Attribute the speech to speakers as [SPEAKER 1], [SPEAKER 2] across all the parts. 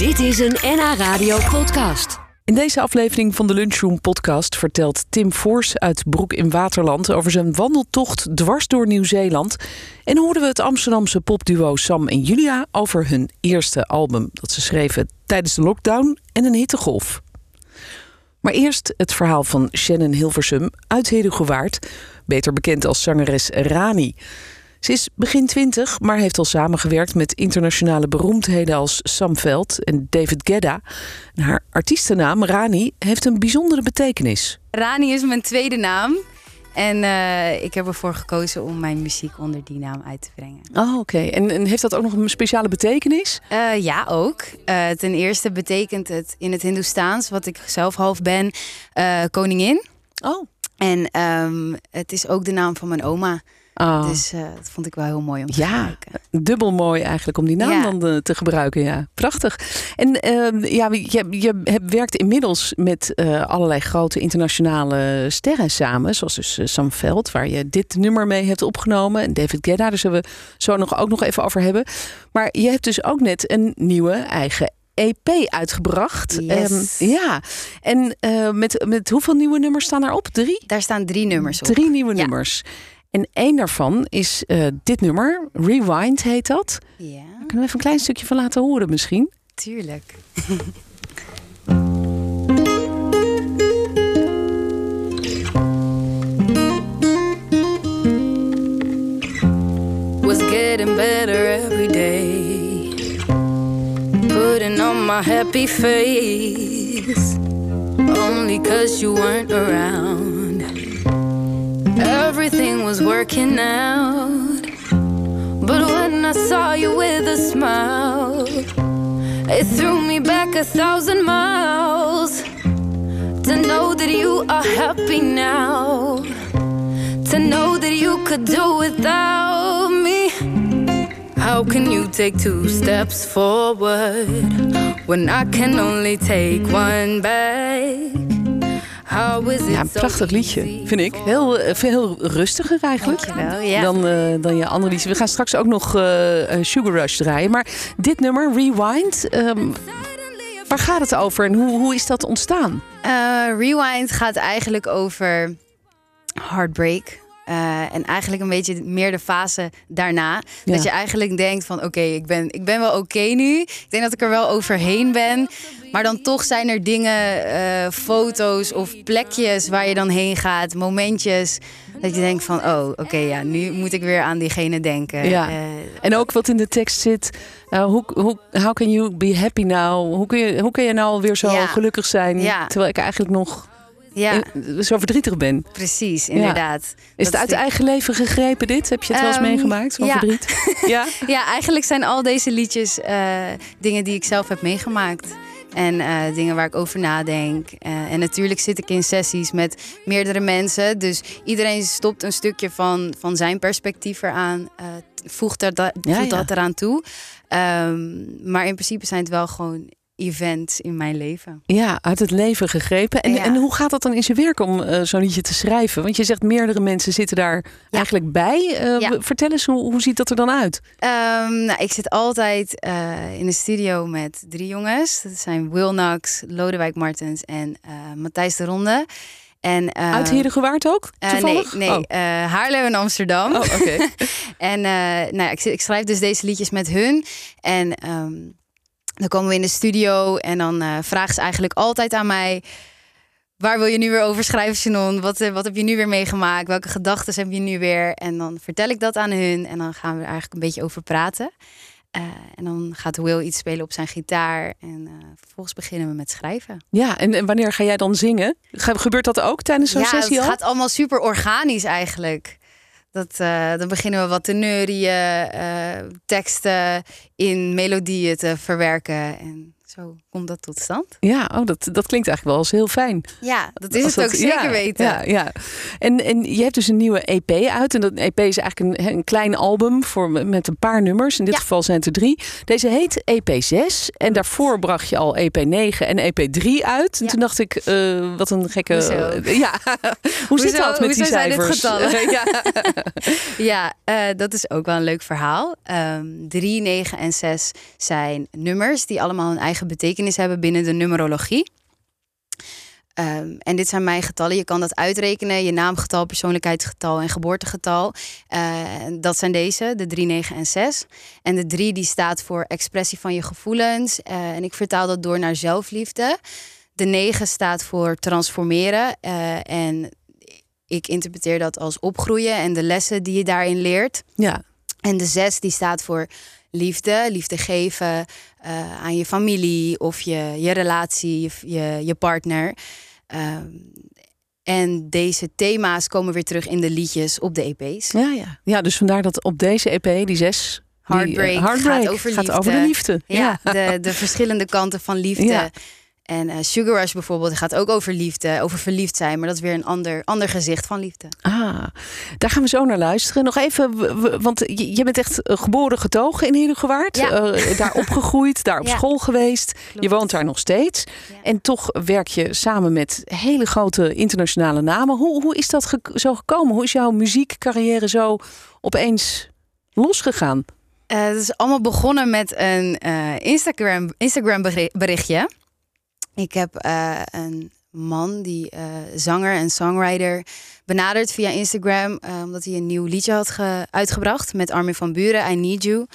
[SPEAKER 1] Dit is een NH Radio podcast.
[SPEAKER 2] In deze aflevering van de Lunchroom podcast vertelt Tim Voors uit Broek in Waterland over zijn wandeltocht dwars door Nieuw-Zeeland. En hoorden we het Amsterdamse popduo Sam en Julia over hun eerste album dat ze schreven tijdens de lockdown en een hittegolf. Maar eerst het verhaal van Shannon Hilversum uit Herugewaard, beter bekend als zangeres Rani. Ze is begin twintig, maar heeft al samengewerkt met internationale beroemdheden als Sam Veld en David Gedda. En haar artiestennaam, Rani, heeft een bijzondere betekenis.
[SPEAKER 3] Rani is mijn tweede naam. En eh, ik heb ervoor gekozen om mijn muziek onder die naam uit te brengen.
[SPEAKER 2] Oh, oké. En, en heeft dat ook nog een speciale betekenis?
[SPEAKER 3] Uh, ja, ook. Uh, ten eerste betekent het in het Hindoestaans, wat ik zelf half ben, koningin.
[SPEAKER 2] Oh.
[SPEAKER 3] En um, het is ook de naam van mijn oma.
[SPEAKER 2] Oh.
[SPEAKER 3] Dus uh, dat vond ik wel heel mooi om te
[SPEAKER 2] ja,
[SPEAKER 3] gebruiken.
[SPEAKER 2] dubbel mooi eigenlijk om die naam
[SPEAKER 3] Ja.
[SPEAKER 2] dan eh, te gebruiken. Ja, prachtig. En ehm, ja, je, je hebt, werkt inmiddels met eh, allerlei grote internationale sterren samen. Zoals dus eh, Sam Veld, waar je dit nummer mee hebt opgenomen. En David Guetta, daar zullen we zo nog, ook nog even over hebben. Maar je hebt dus ook net een nieuwe eigen EP uitgebracht.
[SPEAKER 3] Yes.
[SPEAKER 2] Ehm, ja, en eh, met, met hoeveel nieuwe nummers staan daarop? Drie?
[SPEAKER 3] Daar staan drie nummers op.
[SPEAKER 2] Drie nieuwe
[SPEAKER 3] Ja.
[SPEAKER 2] nummers. En één daarvan is eh, dit nummer, Rewind heet dat.
[SPEAKER 3] Ja,
[SPEAKER 2] Daar kunnen we even een klein stukje van laten horen misschien?
[SPEAKER 3] tuurlijk.
[SPEAKER 4] was getting better every day. Putting on my happy face, only cause you weren't around. Everything was working out, but when I saw you with a smile, it threw me back a thousand miles. To know that you are happy now to know that you could do without me. How can you take two steps forward when I can only take one back?
[SPEAKER 2] Ja, een prachtig liedje, vind ik. Heel, eh, veel rustiger eigenlijk.
[SPEAKER 3] Dankjewel, ja.
[SPEAKER 2] Dan, eh, dan je andere liedjes. We gaan straks ook nog eh, Sugar Rush draaien. Maar dit nummer, Rewind, ehm, waar gaat het over en hoe, hoe is dat ontstaan?
[SPEAKER 3] Rewind gaat eigenlijk over heartbreak. Eh, en eigenlijk een beetje meer de fase daarna.
[SPEAKER 2] Ja.
[SPEAKER 3] Dat je eigenlijk denkt van oké, ik, ben, ik ben wel oké nu. Ik denk dat ik er wel overheen ben. Maar dan toch zijn er dingen, eh, foto's of plekjes waar je dan heen gaat. Momentjes dat je denkt van oh oké, ja, nu moet ik weer aan diegene denken.
[SPEAKER 2] Ja.
[SPEAKER 3] Eh,
[SPEAKER 2] En ook wat in de tekst zit. eh, hoe, hoe, how can you be happy now? Hoe kun je, hoe kun je nou weer zo
[SPEAKER 3] Ja.
[SPEAKER 2] gelukkig zijn?
[SPEAKER 3] Ja.
[SPEAKER 2] Terwijl ik eigenlijk nog
[SPEAKER 3] ja,
[SPEAKER 2] in- zo verdrietig ben.
[SPEAKER 3] precies, inderdaad.
[SPEAKER 2] Is het uit eigen leven gegrepen dit? Heb je het wel eens
[SPEAKER 3] Ehm,
[SPEAKER 2] meegemaakt? Zo'n
[SPEAKER 3] ja.
[SPEAKER 2] verdriet? Ja.
[SPEAKER 3] Ja, eigenlijk zijn al deze liedjes eh, dingen die ik zelf heb meegemaakt. En eh, dingen waar ik over nadenk. Eh, en natuurlijk zit ik in sessies met meerdere mensen. Dus iedereen stopt een stukje van, van zijn perspectief eraan. voegt, er da-
[SPEAKER 2] Ja,
[SPEAKER 3] voegt
[SPEAKER 2] ja.
[SPEAKER 3] dat eraan toe. Ehm, maar in principe zijn het wel gewoon events in mijn leven.
[SPEAKER 2] Ja, uit het leven gegrepen. En,
[SPEAKER 3] Ja.
[SPEAKER 2] en hoe gaat dat dan in zijn werk om eh, zo'n liedje te schrijven? Want je zegt meerdere mensen zitten daar eigenlijk bij. Eh,
[SPEAKER 3] Ja.
[SPEAKER 2] Vertel eens, hoe, hoe ziet dat er dan uit?
[SPEAKER 3] Ehm, nou, ik zit altijd eh, in de studio met drie jongens. Dat zijn Will Knox, Lodewijk Martens en Matthijs de Ronde. En, eh,
[SPEAKER 2] uit Herengewaard ook? Toevallig?
[SPEAKER 3] nee, nee
[SPEAKER 2] Oh.
[SPEAKER 3] Haarlem en Amsterdam.
[SPEAKER 2] Oh, oké.
[SPEAKER 3] En nou ja, ik, ik schrijf dus deze liedjes met hun. En ehm, dan komen we in de studio en dan eh vragen ze eigenlijk altijd aan mij... Waar wil je nu weer over schrijven, Shannon? Wat, eh, wat heb je nu weer meegemaakt? Welke gedachten heb je nu weer? En dan vertel ik dat aan hun en dan gaan we er eigenlijk een beetje over praten. Eh, en dan gaat Will iets spelen op zijn gitaar. En vervolgens beginnen we met schrijven.
[SPEAKER 2] Ja, en, en wanneer ga jij dan zingen? Ge- Gebeurt dat ook tijdens zo'n
[SPEAKER 3] ja,
[SPEAKER 2] sessie
[SPEAKER 3] het
[SPEAKER 2] al?
[SPEAKER 3] gaat allemaal super organisch eigenlijk. Dat, eh, dan beginnen we wat te neurieën, eh, teksten in melodieën te verwerken. En zo komt dat tot stand.
[SPEAKER 2] Ja, oh, dat, dat klinkt eigenlijk wel eens heel fijn.
[SPEAKER 3] Ja, dat is
[SPEAKER 2] Als
[SPEAKER 3] het ook zeker
[SPEAKER 2] ja,
[SPEAKER 3] weten.
[SPEAKER 2] Ja, ja. En, en je hebt dus een nieuwe EP uit. En dat EP is eigenlijk een, een klein album voor, met een paar nummers. In dit
[SPEAKER 3] Ja.
[SPEAKER 2] geval zijn het er drie. Deze heet EP6. En daarvoor bracht je al EP9 en EP3 uit. En
[SPEAKER 3] Ja.
[SPEAKER 2] toen dacht ik, eh, wat een gekke...
[SPEAKER 3] Hoezo?
[SPEAKER 2] Ja, hoe zit
[SPEAKER 3] Hoezo-
[SPEAKER 2] dat met die
[SPEAKER 3] zijn dit
[SPEAKER 2] cijfers?
[SPEAKER 3] getallen?
[SPEAKER 2] ja.
[SPEAKER 3] Ja, eh, dat is ook wel een leuk verhaal. Ehm drie, negen en zes zijn nummers die allemaal een eigen eigen betekenis hebben binnen de numerologie. Ehm, en dit zijn mijn getallen. Je kan dat uitrekenen. Je naamgetal, persoonlijkheidsgetal en geboortegetal. Uh, dat zijn deze, de 3, 9 en 6. En de 3 die staat voor expressie van je gevoelens. Uh, en ik vertaal dat door naar zelfliefde. De 9 staat voor transformeren. Uh, en ik interpreteer dat als opgroeien en de lessen die je daarin leert.
[SPEAKER 2] Ja.
[SPEAKER 3] En de 6 die staat voor liefde, liefde geven uh, aan je familie of je, je relatie, je, je, je partner. Um, en deze thema's komen weer terug in de liedjes op de EP's.
[SPEAKER 2] Ja, ja. ja dus vandaar dat op deze EP, die zes.
[SPEAKER 3] Heartbreak,
[SPEAKER 2] die, uh, Heartbreak
[SPEAKER 3] gaat, over,
[SPEAKER 2] gaat
[SPEAKER 3] liefde.
[SPEAKER 2] over de liefde.
[SPEAKER 3] Ja, ja. De, de verschillende kanten van liefde. Ja. En uh, Sugar Rush bijvoorbeeld gaat ook over liefde, over verliefd zijn. Maar dat is weer een ander, ander gezicht van liefde.
[SPEAKER 2] Ah, daar gaan we zo naar luisteren. Nog even, want je, bent echt geboren getogen in Heerdegewaard.
[SPEAKER 3] Ja.
[SPEAKER 2] Uh, daar opgegroeid, daar op
[SPEAKER 3] Ja.
[SPEAKER 2] school geweest.
[SPEAKER 3] Klopt.
[SPEAKER 2] Je woont daar nog steeds.
[SPEAKER 3] Ja.
[SPEAKER 2] En toch werk je samen met hele grote internationale namen. Hoe, hoe is dat ge- zo gekomen? Hoe is jouw muziekcarrière zo opeens losgegaan?
[SPEAKER 3] Uh, het is allemaal begonnen met een Instagram, Instagram beri- berichtje. Ik heb uh, een man, die uh, zanger en songwriter, benaderd via Instagram. Uh, omdat hij een nieuw liedje had ge- uitgebracht met Armin van Buren, I Need You.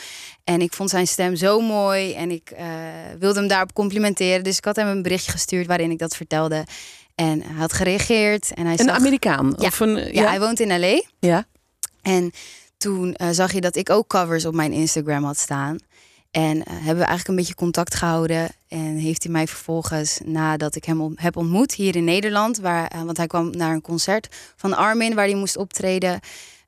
[SPEAKER 3] En ik vond zijn stem zo mooi en ik wilde hem daarop complimenteren. Dus ik had hem een berichtje gestuurd waarin ik dat vertelde. En hij had gereageerd. En hij
[SPEAKER 2] Een
[SPEAKER 3] zag...
[SPEAKER 2] Amerikaan?
[SPEAKER 3] Ja.
[SPEAKER 2] Of een,
[SPEAKER 3] Ja, hij woont in L.A.
[SPEAKER 2] ja.
[SPEAKER 3] En toen uh, zag je dat ik ook covers op mijn Instagram had staan. En uh, hebben we eigenlijk een beetje contact gehouden. En heeft hij mij vervolgens, nadat ik hem heb ontmoet hier in Nederland, waar, uh, want hij kwam naar een concert van Armin waar hij moest optreden,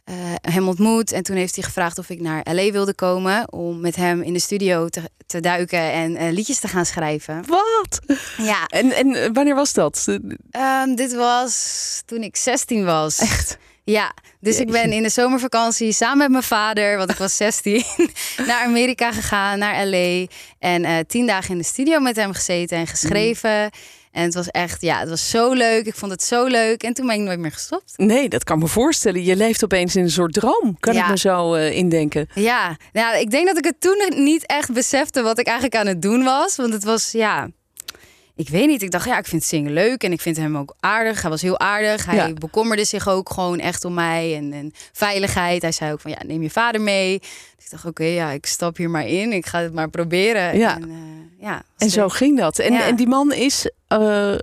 [SPEAKER 3] uh, hem ontmoet. En toen heeft hij gevraagd of ik naar LA wilde komen om met hem in de studio te, te duiken en liedjes te gaan schrijven.
[SPEAKER 2] Wat?
[SPEAKER 3] Ja.
[SPEAKER 2] En, en wanneer was dat?
[SPEAKER 3] Um, dit was toen ik 16 was.
[SPEAKER 2] Echt?
[SPEAKER 3] Ja, dus ik ben in de zomervakantie samen met mijn vader, want ik was 16, naar Amerika gegaan, naar LA. En uh, tien dagen in de studio met hem gezeten en geschreven. Mm. En het was echt, ja, het was zo leuk. Ik vond het zo leuk. En toen ben ik nooit meer gestopt.
[SPEAKER 2] Nee, dat kan me voorstellen. Je leeft opeens in een soort droom. Kan
[SPEAKER 3] Ja.
[SPEAKER 2] ik me zo uh, indenken?
[SPEAKER 3] Ja, nou, ik denk dat ik het toen niet echt besefte wat ik eigenlijk aan het doen was. Want het was, ja, ik weet niet. Ik dacht, ja, ik vind zingen leuk en ik vind hem ook aardig. Hij was heel aardig. Hij
[SPEAKER 2] Ja.
[SPEAKER 3] bekommerde zich ook gewoon echt om mij en, en veiligheid. Hij zei ook van, ja, neem je vader mee. Dus ik dacht, oké, ja, ik stap hier maar in. Ik ga het maar proberen.
[SPEAKER 2] Ja.
[SPEAKER 3] En, uh, ja,
[SPEAKER 2] En zo ging dat. En,
[SPEAKER 3] Ja.
[SPEAKER 2] en die man is uh,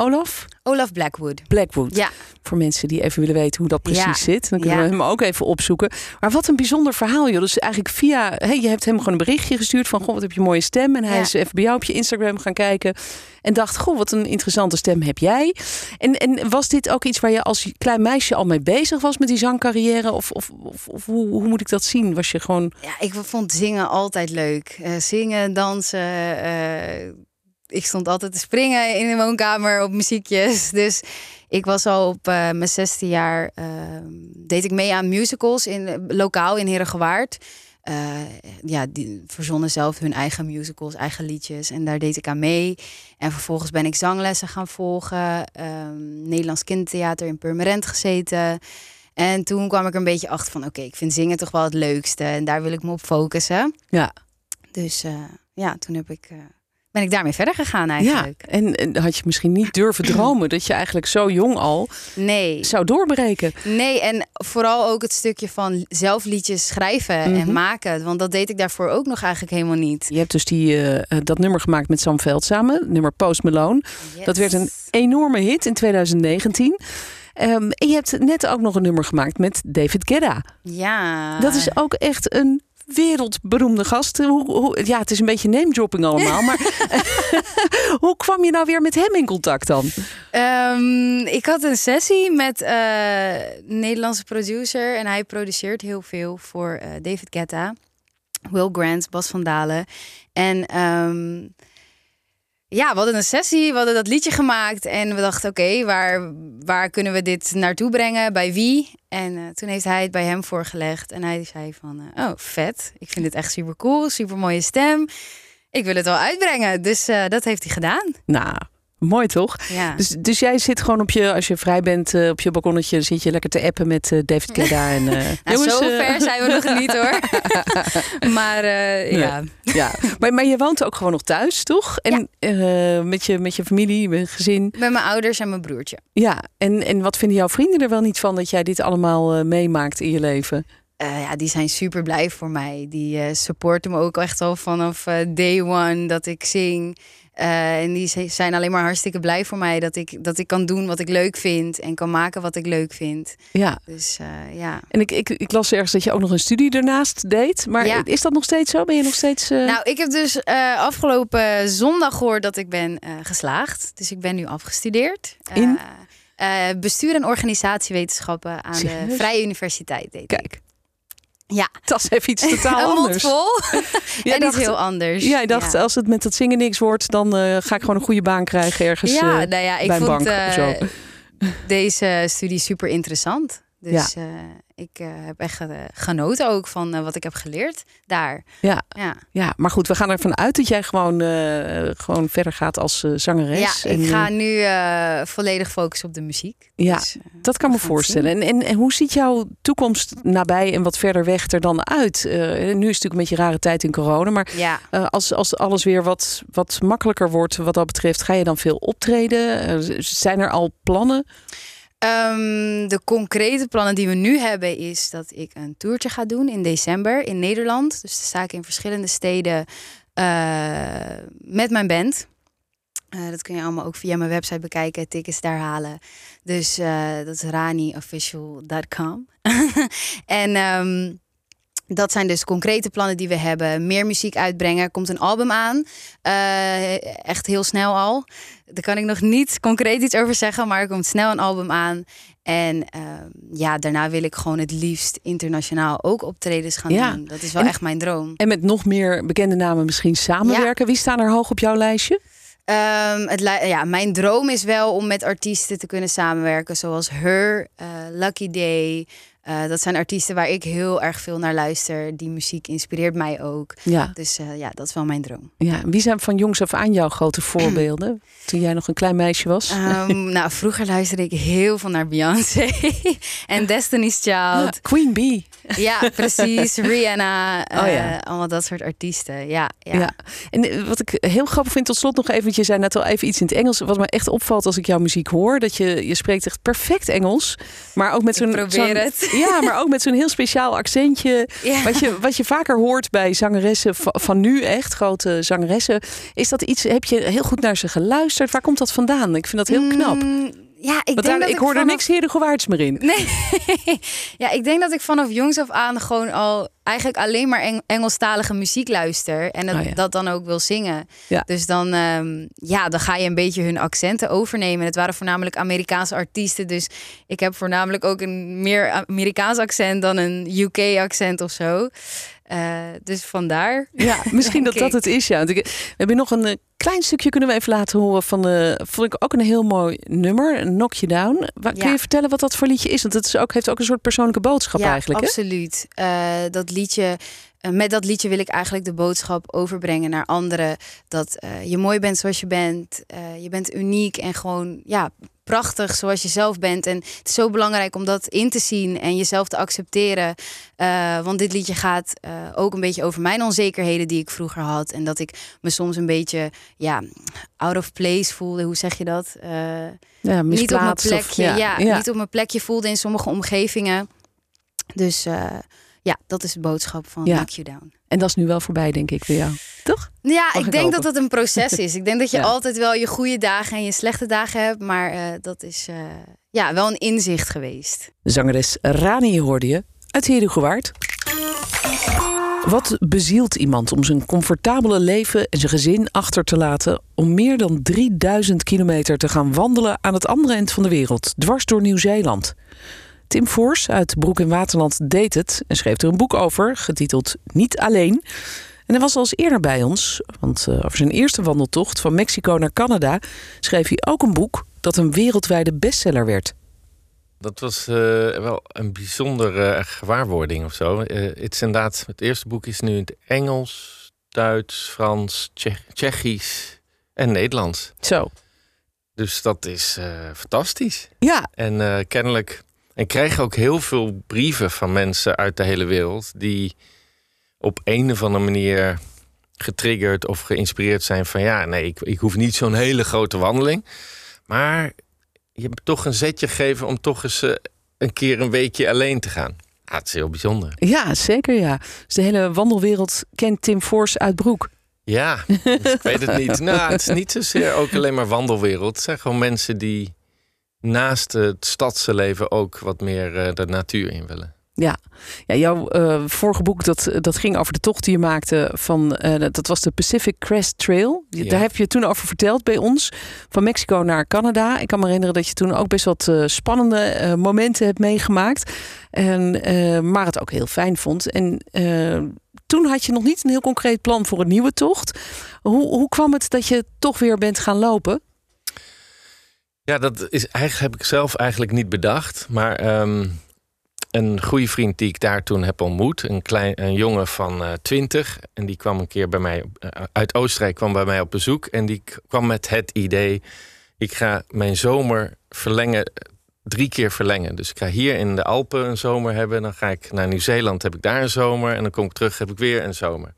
[SPEAKER 2] Olaf
[SPEAKER 3] Olaf Blackwood.
[SPEAKER 2] Blackwood.
[SPEAKER 3] Ja.
[SPEAKER 2] Voor mensen die even willen weten hoe dat precies
[SPEAKER 3] Ja.
[SPEAKER 2] zit. Dan kunnen
[SPEAKER 3] Ja.
[SPEAKER 2] we hem ook even opzoeken. Maar wat een bijzonder verhaal, joh. Dus eigenlijk via... Hey, je hebt hem gewoon een berichtje gestuurd van... Goh, wat heb je een mooie stem. En hij
[SPEAKER 3] Ja.
[SPEAKER 2] is even bij jou op je Instagram gaan kijken. En dacht, goh, wat een interessante stem heb jij. En, en was dit ook iets waar je als klein meisje al mee bezig was... met die zangcarrière? Of, of, of, of hoe, hoe moet ik dat zien? Was je gewoon...
[SPEAKER 3] Ja, ik vond zingen altijd leuk. Uh, zingen, dansen. Uh, ik stond altijd te springen in de woonkamer op muziekjes. Dus ik was al op uh, mijn 16 jaar. Uh, deed ik mee aan musicals in, lokaal in Herengewaard. Uh, ja, die verzonnen zelf hun eigen musicals, eigen liedjes. En daar deed ik aan mee. En vervolgens ben ik zanglessen gaan volgen. Um, Nederlands Kindertheater in Purmerend gezeten. En toen kwam ik er een beetje achter van... oké, okay, ik vind zingen toch wel het leukste. En daar wil ik me op focussen.
[SPEAKER 2] Ja.
[SPEAKER 3] Dus ja, toen heb ik... Ben ik daarmee verder gegaan eigenlijk.
[SPEAKER 2] Ja, en, en, had je misschien niet durven dromen dat je eigenlijk zo jong al
[SPEAKER 3] nee.
[SPEAKER 2] zou doorbreken.
[SPEAKER 3] Nee, en vooral ook het stukje van zelf liedjes schrijven mm -hmm. en maken. Want dat deed ik daarvoor ook nog eigenlijk helemaal niet.
[SPEAKER 2] Je hebt dus die, uh, dat nummer gemaakt met Sam Veld samen, nummer Post Malone.
[SPEAKER 3] Yes.
[SPEAKER 2] Dat werd een enorme hit in 2019. Um, en je hebt net ook nog een nummer gemaakt met David Guetta.
[SPEAKER 3] Ja.
[SPEAKER 2] Dat is ook echt een wereldberoemde gast. Hoe, hoe, ja, het is een beetje name-dropping allemaal. maar hoe kwam je nou weer met hem in contact dan?
[SPEAKER 3] Um, ik had een sessie met uh, een Nederlandse producer. En hij produceert heel veel voor uh, David Guetta. Will Grant, Bas van Dalen. En um, ja, we hadden een sessie, we hadden dat liedje gemaakt. En we dachten, oké, waar, waar kunnen we dit naartoe brengen? Bij wie? En uh, toen heeft hij het bij hem voorgelegd. En hij zei van, uh, oh, vet. Ik vind dit echt super cool, super mooie stem. Ik wil het wel uitbrengen. Dus uh, dat heeft hij gedaan.
[SPEAKER 2] Nou, Mooi toch?
[SPEAKER 3] Ja.
[SPEAKER 2] Dus, dus jij zit gewoon op je, als je vrij bent, eh, op je balkonnetje, zit je lekker te appen met eh, David Guetta en
[SPEAKER 3] nou,
[SPEAKER 2] jongens,
[SPEAKER 3] zo ver zijn we nog niet hoor. maar ja.
[SPEAKER 2] ja, maar, maar je woont ook gewoon nog thuis, toch? En met, je, met je familie, met je gezin.
[SPEAKER 3] Met mijn ouders en mijn broertje.
[SPEAKER 2] Ja, en, en wat vinden jouw vrienden er wel niet van dat jij dit allemaal meemaakt in je leven?
[SPEAKER 3] Ja, die zijn super blij voor mij. Die supporten me ook echt al vanaf day one dat ik zing. Eh, en die zijn alleen maar hartstikke blij voor mij dat ik, dat ik kan doen wat ik leuk vind en kan maken wat ik leuk vind.
[SPEAKER 2] Ja,
[SPEAKER 3] Dus eh, ja.
[SPEAKER 2] en ik, ik, ik las ergens dat je ook nog een studie ernaast deed. Maar
[SPEAKER 3] Ja.
[SPEAKER 2] is dat nog steeds zo? Ben je nog steeds... eh,
[SPEAKER 3] Nou, ik heb dus afgelopen zondag gehoord dat ik ben geslaagd. Dus ik ben nu afgestudeerd.
[SPEAKER 2] In?
[SPEAKER 3] Bestuur en organisatiewetenschappen aan de? Vrije Universiteit. Deed ik. Ja,
[SPEAKER 2] dat is even iets totaal
[SPEAKER 3] een
[SPEAKER 2] anders. Jij
[SPEAKER 3] en
[SPEAKER 2] dacht-
[SPEAKER 3] iets heel anders.
[SPEAKER 2] Jij dacht,
[SPEAKER 3] ja.
[SPEAKER 2] als het met dat zingen niks wordt, dan eh, ga ik gewoon een goede baan krijgen ergens.
[SPEAKER 3] ja,
[SPEAKER 2] eh,
[SPEAKER 3] nou ja, ik
[SPEAKER 2] bij een
[SPEAKER 3] vond
[SPEAKER 2] bank of zo.
[SPEAKER 3] eh, deze studie super interessant. Dus eh, ik eh, heb echt genoten ook van eh, wat ik heb geleerd daar.
[SPEAKER 2] Ja.
[SPEAKER 3] Ja,
[SPEAKER 2] ja, maar goed, we gaan ervan uit dat jij gewoon, gewoon verder gaat als zangeres.
[SPEAKER 3] ja
[SPEAKER 2] En,
[SPEAKER 3] ik ga nu volledig focussen op de muziek.
[SPEAKER 2] Ja,
[SPEAKER 3] Dus,
[SPEAKER 2] Dat kan me voorstellen. En, en, en hoe ziet jouw toekomst nabij en wat verder weg er dan uit? Nu is het natuurlijk een beetje rare tijd in corona, maar
[SPEAKER 3] ja.
[SPEAKER 2] als, als alles weer wat, wat makkelijker wordt wat dat betreft, ga je dan veel optreden? Zijn er al plannen?
[SPEAKER 3] Ehm, de concrete plannen die we nu hebben is dat ik een toertje ga doen in december in Nederland. Dus dan sta ik in verschillende steden eh, met mijn band. Eh, dat kun je allemaal ook via mijn website bekijken, tickets daar halen. Dus eh, dat is raniofficial.com. en ehm, dat zijn dus concrete plannen die we hebben. Meer muziek uitbrengen. Er komt een album aan. Eh, echt heel snel al. Daar kan ik nog niet concreet iets over zeggen, maar er komt snel een album aan. En ehm, ja, daarna wil ik gewoon het liefst internationaal ook optredens gaan
[SPEAKER 2] Ja.
[SPEAKER 3] doen. Dat is wel
[SPEAKER 2] En-
[SPEAKER 3] echt mijn droom.
[SPEAKER 2] En met nog meer bekende namen misschien samenwerken? Wie staan er hoog op jouw lijstje?
[SPEAKER 3] Ehm, het, ja, mijn droom is wel om met artiesten te kunnen samenwerken, zoals Her, eh, Lucky Day. Eh, dat zijn artiesten waar ik heel erg veel naar luister. Die muziek inspireert mij ook.
[SPEAKER 2] Ja.
[SPEAKER 3] Dus eh, ja, dat is wel mijn droom.
[SPEAKER 2] ja. Wie zijn van jongs af aan jouw grote voorbeelden? Toen jij nog een klein meisje was?
[SPEAKER 3] Ehm, nou, vroeger luisterde ik heel veel naar Beyoncé en Destiny's Child.
[SPEAKER 2] Ja, Queen Bee.
[SPEAKER 3] Ja, precies. Rihanna.
[SPEAKER 2] Oh ja.
[SPEAKER 3] eh, allemaal dat soort artiesten. Ja, ja.
[SPEAKER 2] Ja. En eh, wat ik heel grappig vind, tot slot nog even, want je zei net al even iets in het Engels. Wat me echt opvalt als ik jouw muziek hoor, dat je, je spreekt echt perfect Engels. Maar ook met zo'n.
[SPEAKER 3] probeer het.
[SPEAKER 2] Ja, maar ook met zo'n heel speciaal accentje.
[SPEAKER 3] Ja.
[SPEAKER 2] Wat je, wat je vaker hoort bij zangeressen va- van nu, echt grote zangeressen. Is dat iets, heb je heel goed naar ze geluisterd? Waar komt dat vandaan? Ik vind dat heel knap.
[SPEAKER 3] Mm, ja, ik denk dat
[SPEAKER 2] ik hoor er niks Herengewaards meer in.
[SPEAKER 3] Nee. ja, ik denk dat ik vanaf jongs af aan gewoon al eigenlijk alleen maar Eng- Engelstalige muziek luister. En dat,
[SPEAKER 2] Oh ja.
[SPEAKER 3] dat dan ook wil zingen.
[SPEAKER 2] Ja.
[SPEAKER 3] Dus dan, ehm, ja, dan ga je een beetje hun accenten overnemen. Het waren voornamelijk Amerikaanse artiesten. Dus ik heb voornamelijk ook een meer Amerikaans accent dan een UK-accent of zo. Eh, dus vandaar.
[SPEAKER 2] Ja, misschien dat dat het is. Ja. Want ik- We hebben nog een eh, klein stukje kunnen we even laten horen van de. Vond ik ook een heel mooi nummer, Knock You Down. Waar, Kun je vertellen wat dat voor liedje is? Want het is ook, heeft ook een soort persoonlijke boodschap
[SPEAKER 3] ja,
[SPEAKER 2] eigenlijk. Hè?
[SPEAKER 3] absoluut. Eh, dat liedje, eh, met dat liedje wil ik eigenlijk de boodschap overbrengen naar anderen. Dat eh, je mooi bent zoals je bent. Eh, je bent uniek en gewoon ja, prachtig zoals je zelf bent. En het is zo belangrijk om dat in te zien en jezelf te accepteren. Eh, want dit liedje gaat eh, ook een beetje over mijn onzekerheden die ik vroeger had. En dat ik me soms een beetje ja, out of place voelde. Hoe zeg je dat? Eh,
[SPEAKER 2] Ja,
[SPEAKER 3] niet op mijn
[SPEAKER 2] of-
[SPEAKER 3] plekje. ja, niet op mijn plekje voelde in sommige omgevingen. Dus ja, dat is de boodschap van
[SPEAKER 2] Ja.
[SPEAKER 3] Knock You Down.
[SPEAKER 2] En dat is nu wel voorbij, denk ik, voor jou. Toch?
[SPEAKER 3] Ja,
[SPEAKER 2] Mag
[SPEAKER 3] ik
[SPEAKER 2] ik
[SPEAKER 3] denk
[SPEAKER 2] hopen.
[SPEAKER 3] dat dat een proces is. Ik denk dat je
[SPEAKER 2] Ja.
[SPEAKER 3] altijd wel je goede dagen en je slechte dagen hebt. Maar eh, dat is eh, ja, wel een inzicht geweest.
[SPEAKER 2] Zangeres Rani hoorde je uit Herugewaard. Wat bezielt iemand om zijn comfortabele leven en zijn gezin achter te laten om meer dan 3000 kilometer te gaan wandelen aan het andere eind van de wereld, dwars door Nieuw-Zeeland? Tim Voors uit Broek in Waterland deed het en schreef er een boek over, getiteld Niet Alleen. En hij was al eens eerder bij ons, want eh, over zijn eerste wandeltocht van Mexico naar Canada schreef hij ook een boek dat een wereldwijde bestseller werd.
[SPEAKER 5] Dat was eh, wel een bijzondere gewaarwording of zo. Eh, het is inderdaad, het eerste boek is nu in het Engels, Duits, Frans, Tsjech- Tsjechisch en Nederlands.
[SPEAKER 2] Zo.
[SPEAKER 5] Dus dat is eh, fantastisch.
[SPEAKER 2] Ja,
[SPEAKER 5] En eh, kennelijk. En krijg ook heel veel brieven van mensen uit de hele wereld. die op een of andere manier getriggerd of geïnspireerd zijn van ja, nee, ik, ik hoef niet zo'n hele grote wandeling. Maar je hebt toch een zetje gegeven om toch eens eh, een keer een weekje alleen te gaan. Ja, het is heel bijzonder.
[SPEAKER 2] ja, zeker ja. Dus de hele wandelwereld kent Tim Force uit Broek.
[SPEAKER 5] Ja, dus ik weet het niet. Nou, het is niet zozeer ook alleen maar wandelwereld. Het zijn gewoon mensen die naast het stadse leven ook wat meer eh, de natuur in willen.
[SPEAKER 2] Ja, ja jouw eh, vorige boek dat, dat ging over de tocht die je maakte van eh, dat was de Pacific Crest Trail.
[SPEAKER 5] Ja.
[SPEAKER 2] Daar heb je toen over verteld bij ons van Mexico naar Canada. Ik kan me herinneren dat je toen ook best wat spannende momenten hebt meegemaakt, en maar het ook heel fijn vond. En toen had je nog niet een heel concreet plan voor een nieuwe tocht. Hoe, hoe kwam het dat je toch weer bent gaan lopen?
[SPEAKER 5] Ja, dat is eigenlijk heb ik zelf eigenlijk niet bedacht. Maar ehm, een goede vriend die ik daar toen heb ontmoet, een, klein, een jongen van eh 20, en die kwam een keer bij mij eh, uit Oostenrijk kwam bij mij op bezoek. En die kwam met het idee: ik ga mijn zomer verlengen, drie keer verlengen. Dus ik ga hier in de Alpen een zomer hebben. Dan ga ik naar Nieuw-Zeeland, heb ik daar een zomer. En dan kom ik terug, heb ik weer een zomer.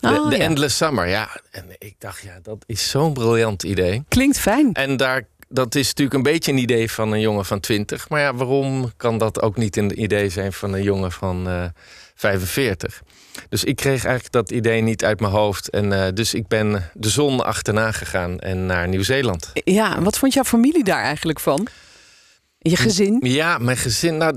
[SPEAKER 5] De,
[SPEAKER 2] Oh,
[SPEAKER 5] de
[SPEAKER 2] ja.
[SPEAKER 5] Endless Summer, ja. En ik dacht, ja, dat is zo'n briljant idee.
[SPEAKER 2] Klinkt fijn.
[SPEAKER 5] En daar, dat is natuurlijk een beetje een idee van een jongen van 20. Maar ja, waarom kan dat ook niet een idee zijn van een jongen van eh 45? Dus ik kreeg eigenlijk dat idee niet uit mijn hoofd. En eh, dus ik ben de zon achterna gegaan en naar Nieuw-Zeeland.
[SPEAKER 2] Ja, en wat vond jouw familie daar eigenlijk van? Je gezin?
[SPEAKER 5] Ja, mijn gezin, nou,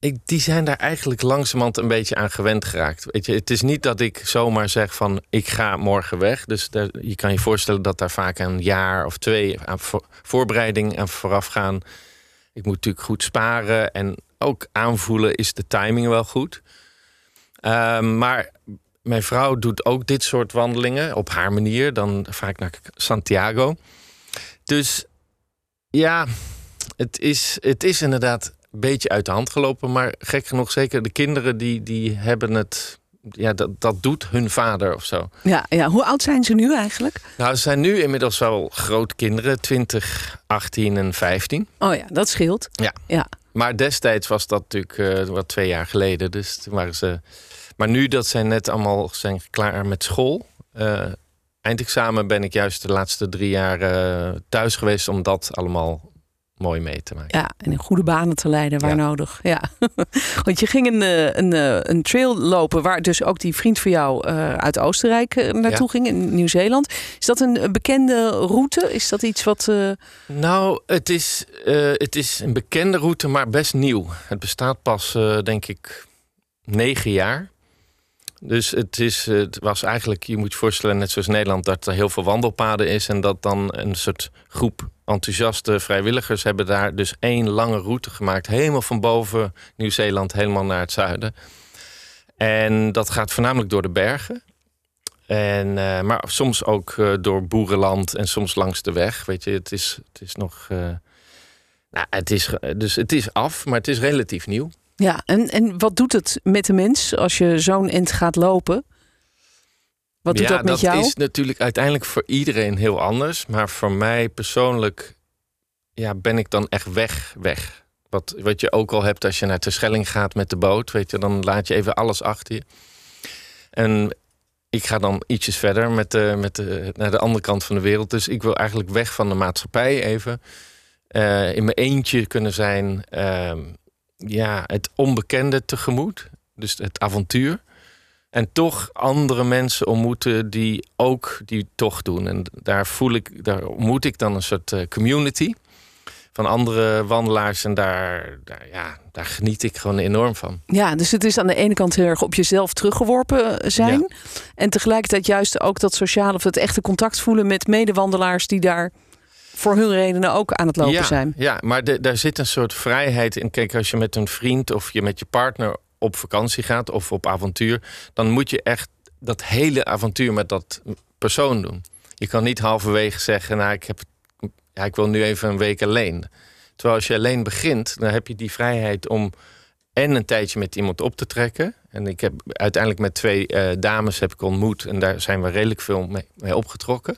[SPEAKER 5] ik, die zijn daar eigenlijk langzamerhand een beetje aan gewend geraakt. Weet je, het is niet dat ik zomaar zeg van ik ga morgen weg. Dus daar, je kan je voorstellen dat daar vaak een jaar of twee aan voor- voorbereiding aan vooraf gaan. Ik moet natuurlijk goed sparen en ook aanvoelen is de timing wel goed. Ehm, maar mijn vrouw doet ook dit soort wandelingen op haar manier, dan vaak naar Santiago. Dus ja, het is, het is inderdaad een beetje uit de hand gelopen. Maar gek genoeg, zeker de kinderen die, die hebben het. Ja, dat, dat doet hun vader of zo.
[SPEAKER 2] Ja, ja, hoe oud zijn ze nu eigenlijk?
[SPEAKER 5] Nou, ze zijn nu inmiddels wel grootkinderen, 20, 18 en 15.
[SPEAKER 2] Oh ja, dat scheelt.
[SPEAKER 5] Ja.
[SPEAKER 2] Ja,
[SPEAKER 5] Maar destijds was dat natuurlijk eh, wat twee jaar geleden. Dus toen waren ze. Maar nu dat zij net allemaal zijn klaar met school. eh, eindexamen ben ik juist de laatste drie jaar eh, thuis geweest om dat allemaal mooi mee te maken.
[SPEAKER 2] ja, en in goede banen te leiden waar
[SPEAKER 5] Ja.
[SPEAKER 2] nodig. Ja. Want je ging een, eh, een, eh, een trail lopen waar dus ook die vriend van jou eh, uit Oostenrijk naartoe
[SPEAKER 5] Ja.
[SPEAKER 2] ging, in Nieuw-Zeeland. Is dat een bekende route? Is dat iets wat.
[SPEAKER 5] Nou, het is, het is een bekende route, maar best nieuw. Het bestaat pas, denk ik, negen jaar. Dus het, is, het was eigenlijk, je moet je voorstellen, net zoals Nederland, dat er heel veel wandelpaden is. En dat dan een soort groep enthousiaste vrijwilligers hebben daar dus één lange route gemaakt. Helemaal van boven Nieuw-Zeeland, helemaal naar het zuiden. En dat gaat voornamelijk door de bergen. En, eh, maar soms ook eh, door boerenland en soms langs de weg. Weet je, het is, het is nog. eh, nou, het is, dus het is af, maar het is relatief nieuw.
[SPEAKER 2] Ja, en, en wat doet het met de mens als je zo'n end gaat lopen? Wat doet
[SPEAKER 5] ja,
[SPEAKER 2] dat met jou?
[SPEAKER 5] is natuurlijk uiteindelijk voor iedereen heel anders. Maar voor mij persoonlijk ja, ben ik dan echt weg, weg. Wat, wat je ook al hebt als je naar Terschelling gaat met de boot. Weet je, dan laat je even alles achter je. En ik ga dan ietsjes verder met de, met de, naar de andere kant van de wereld. Dus ik wil eigenlijk weg van de maatschappij even. Eh, in mijn eentje kunnen zijn. ehm, ja, het onbekende tegemoet. Dus het avontuur. En toch andere mensen ontmoeten die ook die tocht doen. En daar voel ik, daar ontmoet ik dan een soort eh, community van andere wandelaars. En daar, daar, ja, daar geniet ik gewoon enorm van.
[SPEAKER 2] Ja, dus het is aan de ene kant heel erg op jezelf teruggeworpen zijn. En tegelijkertijd juist ook dat sociale of het echte contact voelen met medewandelaars die daar voor hun redenen ook aan het lopen
[SPEAKER 5] ja,
[SPEAKER 2] zijn.
[SPEAKER 5] Ja, maar de- daar zit een soort vrijheid in. Kijk, als je met een vriend of je met je partner op vakantie gaat of op avontuur, dan moet je echt dat hele avontuur met dat persoon doen. Je kan niet halverwege zeggen, nou, ik, heb, ja, ik wil nu even een week alleen. Terwijl als je alleen begint, dan heb je die vrijheid om en een tijdje met iemand op te trekken. En ik heb uiteindelijk met twee eh, dames heb ik ontmoet en daar zijn we redelijk veel mee, mee opgetrokken.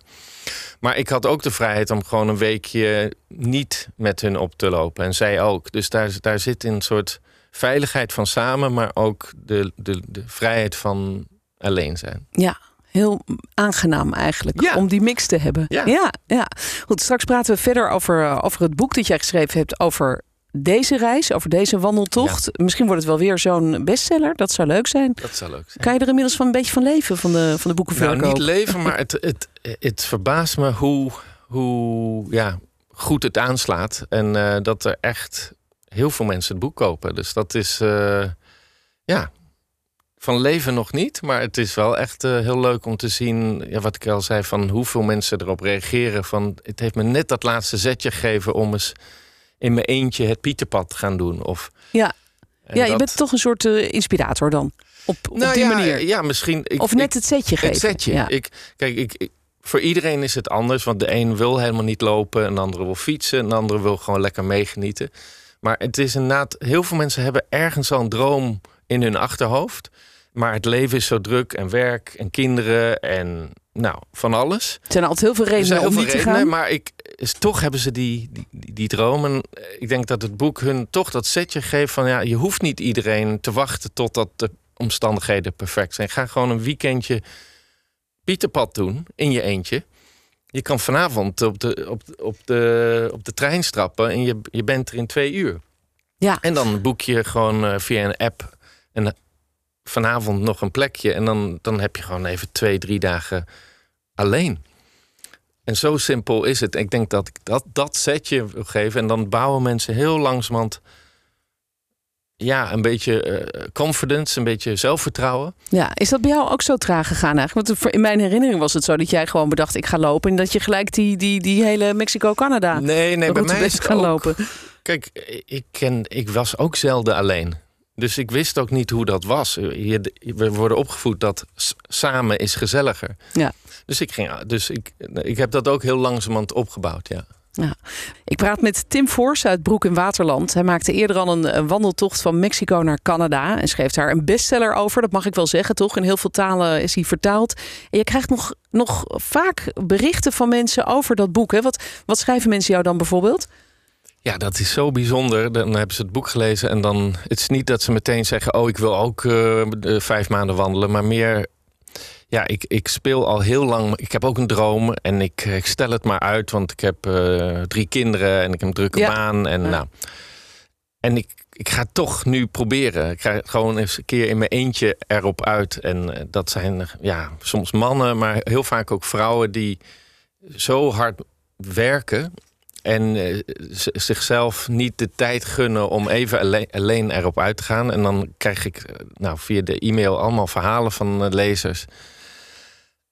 [SPEAKER 5] Maar ik had ook de vrijheid om gewoon een weekje niet met hun op te lopen. En zij ook. Dus daar, daar zit een soort veiligheid van samen, maar ook de, de, de vrijheid van alleen zijn.
[SPEAKER 2] Ja, heel aangenaam eigenlijk
[SPEAKER 5] Ja.
[SPEAKER 2] om die mix te hebben.
[SPEAKER 5] Ja.
[SPEAKER 2] ja, ja. Goed, straks praten we verder over, eh, over het boek dat jij geschreven hebt over deze reis, over deze wandeltocht. Misschien wordt het wel weer zo'n bestseller. Dat zou leuk zijn.
[SPEAKER 5] Dat zou leuk zijn.
[SPEAKER 2] Kan je er inmiddels van een beetje van leven van de, van de boekenverkoop?
[SPEAKER 5] Nou, niet leven, maar het, het, het verbaast me hoe, hoe ja, goed het aanslaat. En eh, dat er echt heel veel mensen het boek kopen. Dus dat is, eh, ja, van leven nog niet. Maar het is wel echt eh, heel leuk om te zien, ja, wat ik al zei, van hoeveel mensen erop reageren. Van, het heeft me net dat laatste zetje gegeven om eens in mijn eentje het Pieterpad te gaan doen. Of,
[SPEAKER 2] Ja. ja, je bent toch een soort eh, inspirator dan. Op, op
[SPEAKER 5] nou
[SPEAKER 2] die
[SPEAKER 5] ja,
[SPEAKER 2] manier.
[SPEAKER 5] Ja, misschien. Ik,
[SPEAKER 2] of net
[SPEAKER 5] ik-
[SPEAKER 2] het setje geven.
[SPEAKER 5] het setje.
[SPEAKER 2] Ja.
[SPEAKER 5] Ik, kijk, ik, ik- voor iedereen is het anders. Want de een wil helemaal niet lopen. Een andere wil fietsen. Een andere wil gewoon lekker meegenieten. Maar het is inderdaad... Heel veel mensen hebben ergens al een droom in hun achterhoofd. Maar het leven is zo druk. En werk en kinderen en nou, van alles.
[SPEAKER 2] Er zijn altijd heel veel redenen om niet te gaan.
[SPEAKER 5] Maar ik, is, toch hebben ze die, die, die, die droom. En ik denk dat het boek hun toch dat setje geeft van... ja, je hoeft niet iedereen te wachten totdat de omstandigheden perfect zijn. Ga gewoon een weekendje Pieterpad doen in je eentje. Je kan vanavond op de, op, op de, op de trein strappen en je, je bent er in twee uur.
[SPEAKER 2] Ja.
[SPEAKER 5] En dan boek je gewoon eh, via een app en eh, vanavond nog een plekje. En dan, dan heb je gewoon even twee, drie dagen alleen. En zo simpel is het. Ik denk dat ik dat, dat setje wil geven. En dan bouwen mensen heel langzamerhand... Ja, een beetje eh, confidence, een beetje zelfvertrouwen.
[SPEAKER 2] Ja, is dat bij jou ook zo traag gegaan eigenlijk? Want in mijn herinnering was het zo dat jij gewoon bedacht... ik ga lopen en dat je gelijk die, die, die hele Mexico-Canada
[SPEAKER 5] Nee, nee, bij mij is het
[SPEAKER 2] gaan
[SPEAKER 5] ook,
[SPEAKER 2] lopen.
[SPEAKER 5] Kijk, ik, ken, ik was ook zelden alleen. Dus ik wist ook niet hoe dat was. Je, we worden opgevoed dat samen is gezelliger.
[SPEAKER 2] Ja.
[SPEAKER 5] Dus ik, ging, dus ik, ik heb dat ook heel langzamerhand opgebouwd, ja.
[SPEAKER 2] Ik praat met Tim Voors uit Broek in Waterland. Hij maakte eerder al een, een wandeltocht van Mexico naar Canada en schreef daar een bestseller over. Dat mag ik wel zeggen, toch? In heel veel talen is hij vertaald. En je krijgt nog, nog vaak berichten van mensen over dat boek. Hè? Wat, wat schrijven mensen jou dan bijvoorbeeld?
[SPEAKER 5] Ja, dat is zo bijzonder. Dan hebben ze het boek gelezen en dan... Het is niet dat ze meteen zeggen... oh, ik wil ook eh, vijf maanden wandelen. Maar meer... Ja, ik, ik speel al heel lang... Ik heb ook een droom en ik, ik stel het maar uit... want ik heb eh, drie kinderen en ik heb een drukke
[SPEAKER 2] Ja.
[SPEAKER 5] baan. En,
[SPEAKER 2] Ja.
[SPEAKER 5] nou, en ik, ik ga het toch nu proberen. Ik ga gewoon eens een keer in mijn eentje erop uit. En eh, dat zijn ja, soms mannen, maar heel vaak ook vrouwen... die zo hard werken en eh, zichzelf niet de tijd gunnen om even alleen, erop uit te gaan. En dan krijg ik eh, nou, via de e-mail allemaal verhalen van eh, lezers.